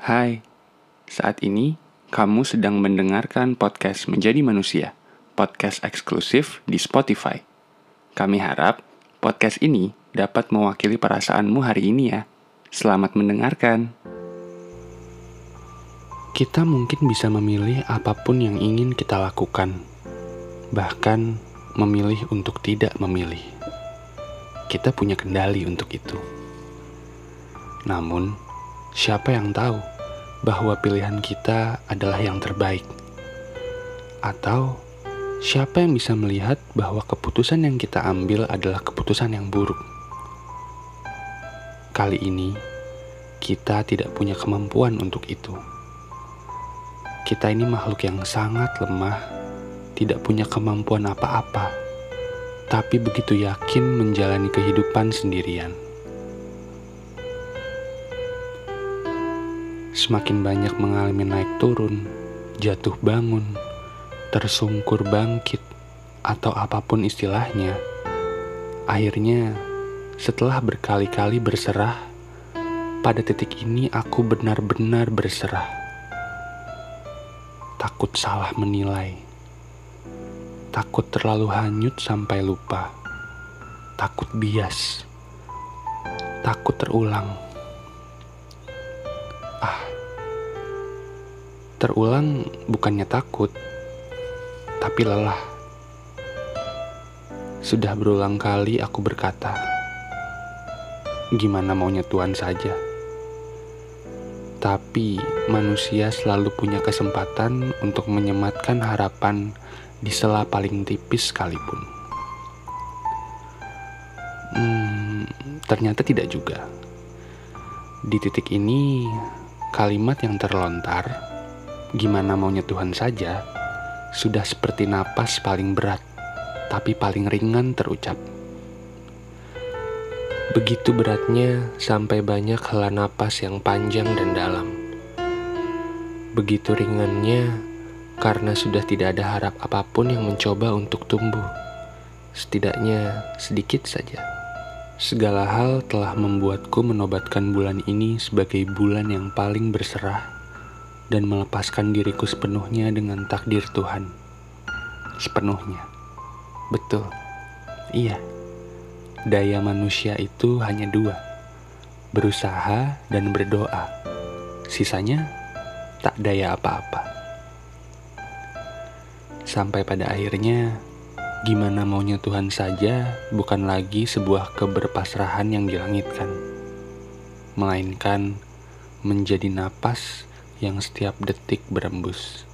Hai, saat ini kamu sedang mendengarkan podcast Menjadi Manusia, podcast eksklusif di Spotify. Kami harap podcast ini dapat mewakili perasaanmu hari ini ya. Selamat mendengarkan. Kita mungkin bisa memilih apa pun yang ingin kita lakukan, bahkan memilih untuk tidak memilih. Kita punya kendali untuk itu. Namun, siapa yang tahu bahwa pilihan kita adalah yang terbaik? Atau siapa yang bisa melihat bahwa keputusan yang kita ambil adalah keputusan yang buruk? Kali ini, kita tidak punya kemampuan untuk itu. Kita ini makhluk yang sangat lemah, tidak punya kemampuan apa-apa, tapi begitu yakin menjalani kehidupan sendirian. Semakin banyak mengalami naik turun, jatuh bangun, tersungkur bangkit, atau apa pun istilahnya. Akhirnya, setelah berkali-kali berserah, pada titik ini aku benar-benar berserah. Takut salah menilai, takut terlalu hanyut sampai lupa, takut bias, takut terulang Terulang bukannya takut, tapi lelah. Sudah berulang kali aku berkata, "Gimana maunya Tuhan saja?" Tapi manusia selalu punya kesempatan untuk menyematkan harapan di sela paling tipis sekalipun. Hmm, ternyata tidak juga. Di titik ini, kalimat yang terlontar gimana maunya Tuhan saja, sudah seperti napas paling berat, tapi paling ringan terucap. Begitu beratnya sampai banyak hela napas yang panjang dan dalam. Begitu ringannya karena sudah tidak ada harap apa pun yang mencoba untuk tumbuh. Setidaknya sedikit saja. Segala hal telah membuatku menobatkan bulan ini sebagai bulan yang paling berserah dan melepaskan diriku sepenuhnya dengan takdir Tuhan. Sepenuhnya. Betul. Iya. Daya manusia itu hanya dua. Berusaha dan berdoa. Sisanya tak daya apa-apa. Sampai pada akhirnya, gimana maunya Tuhan saja bukan lagi sebuah keberpasrahan yang dilangitkan. Melainkan menjadi napas yang setiap detik berembus.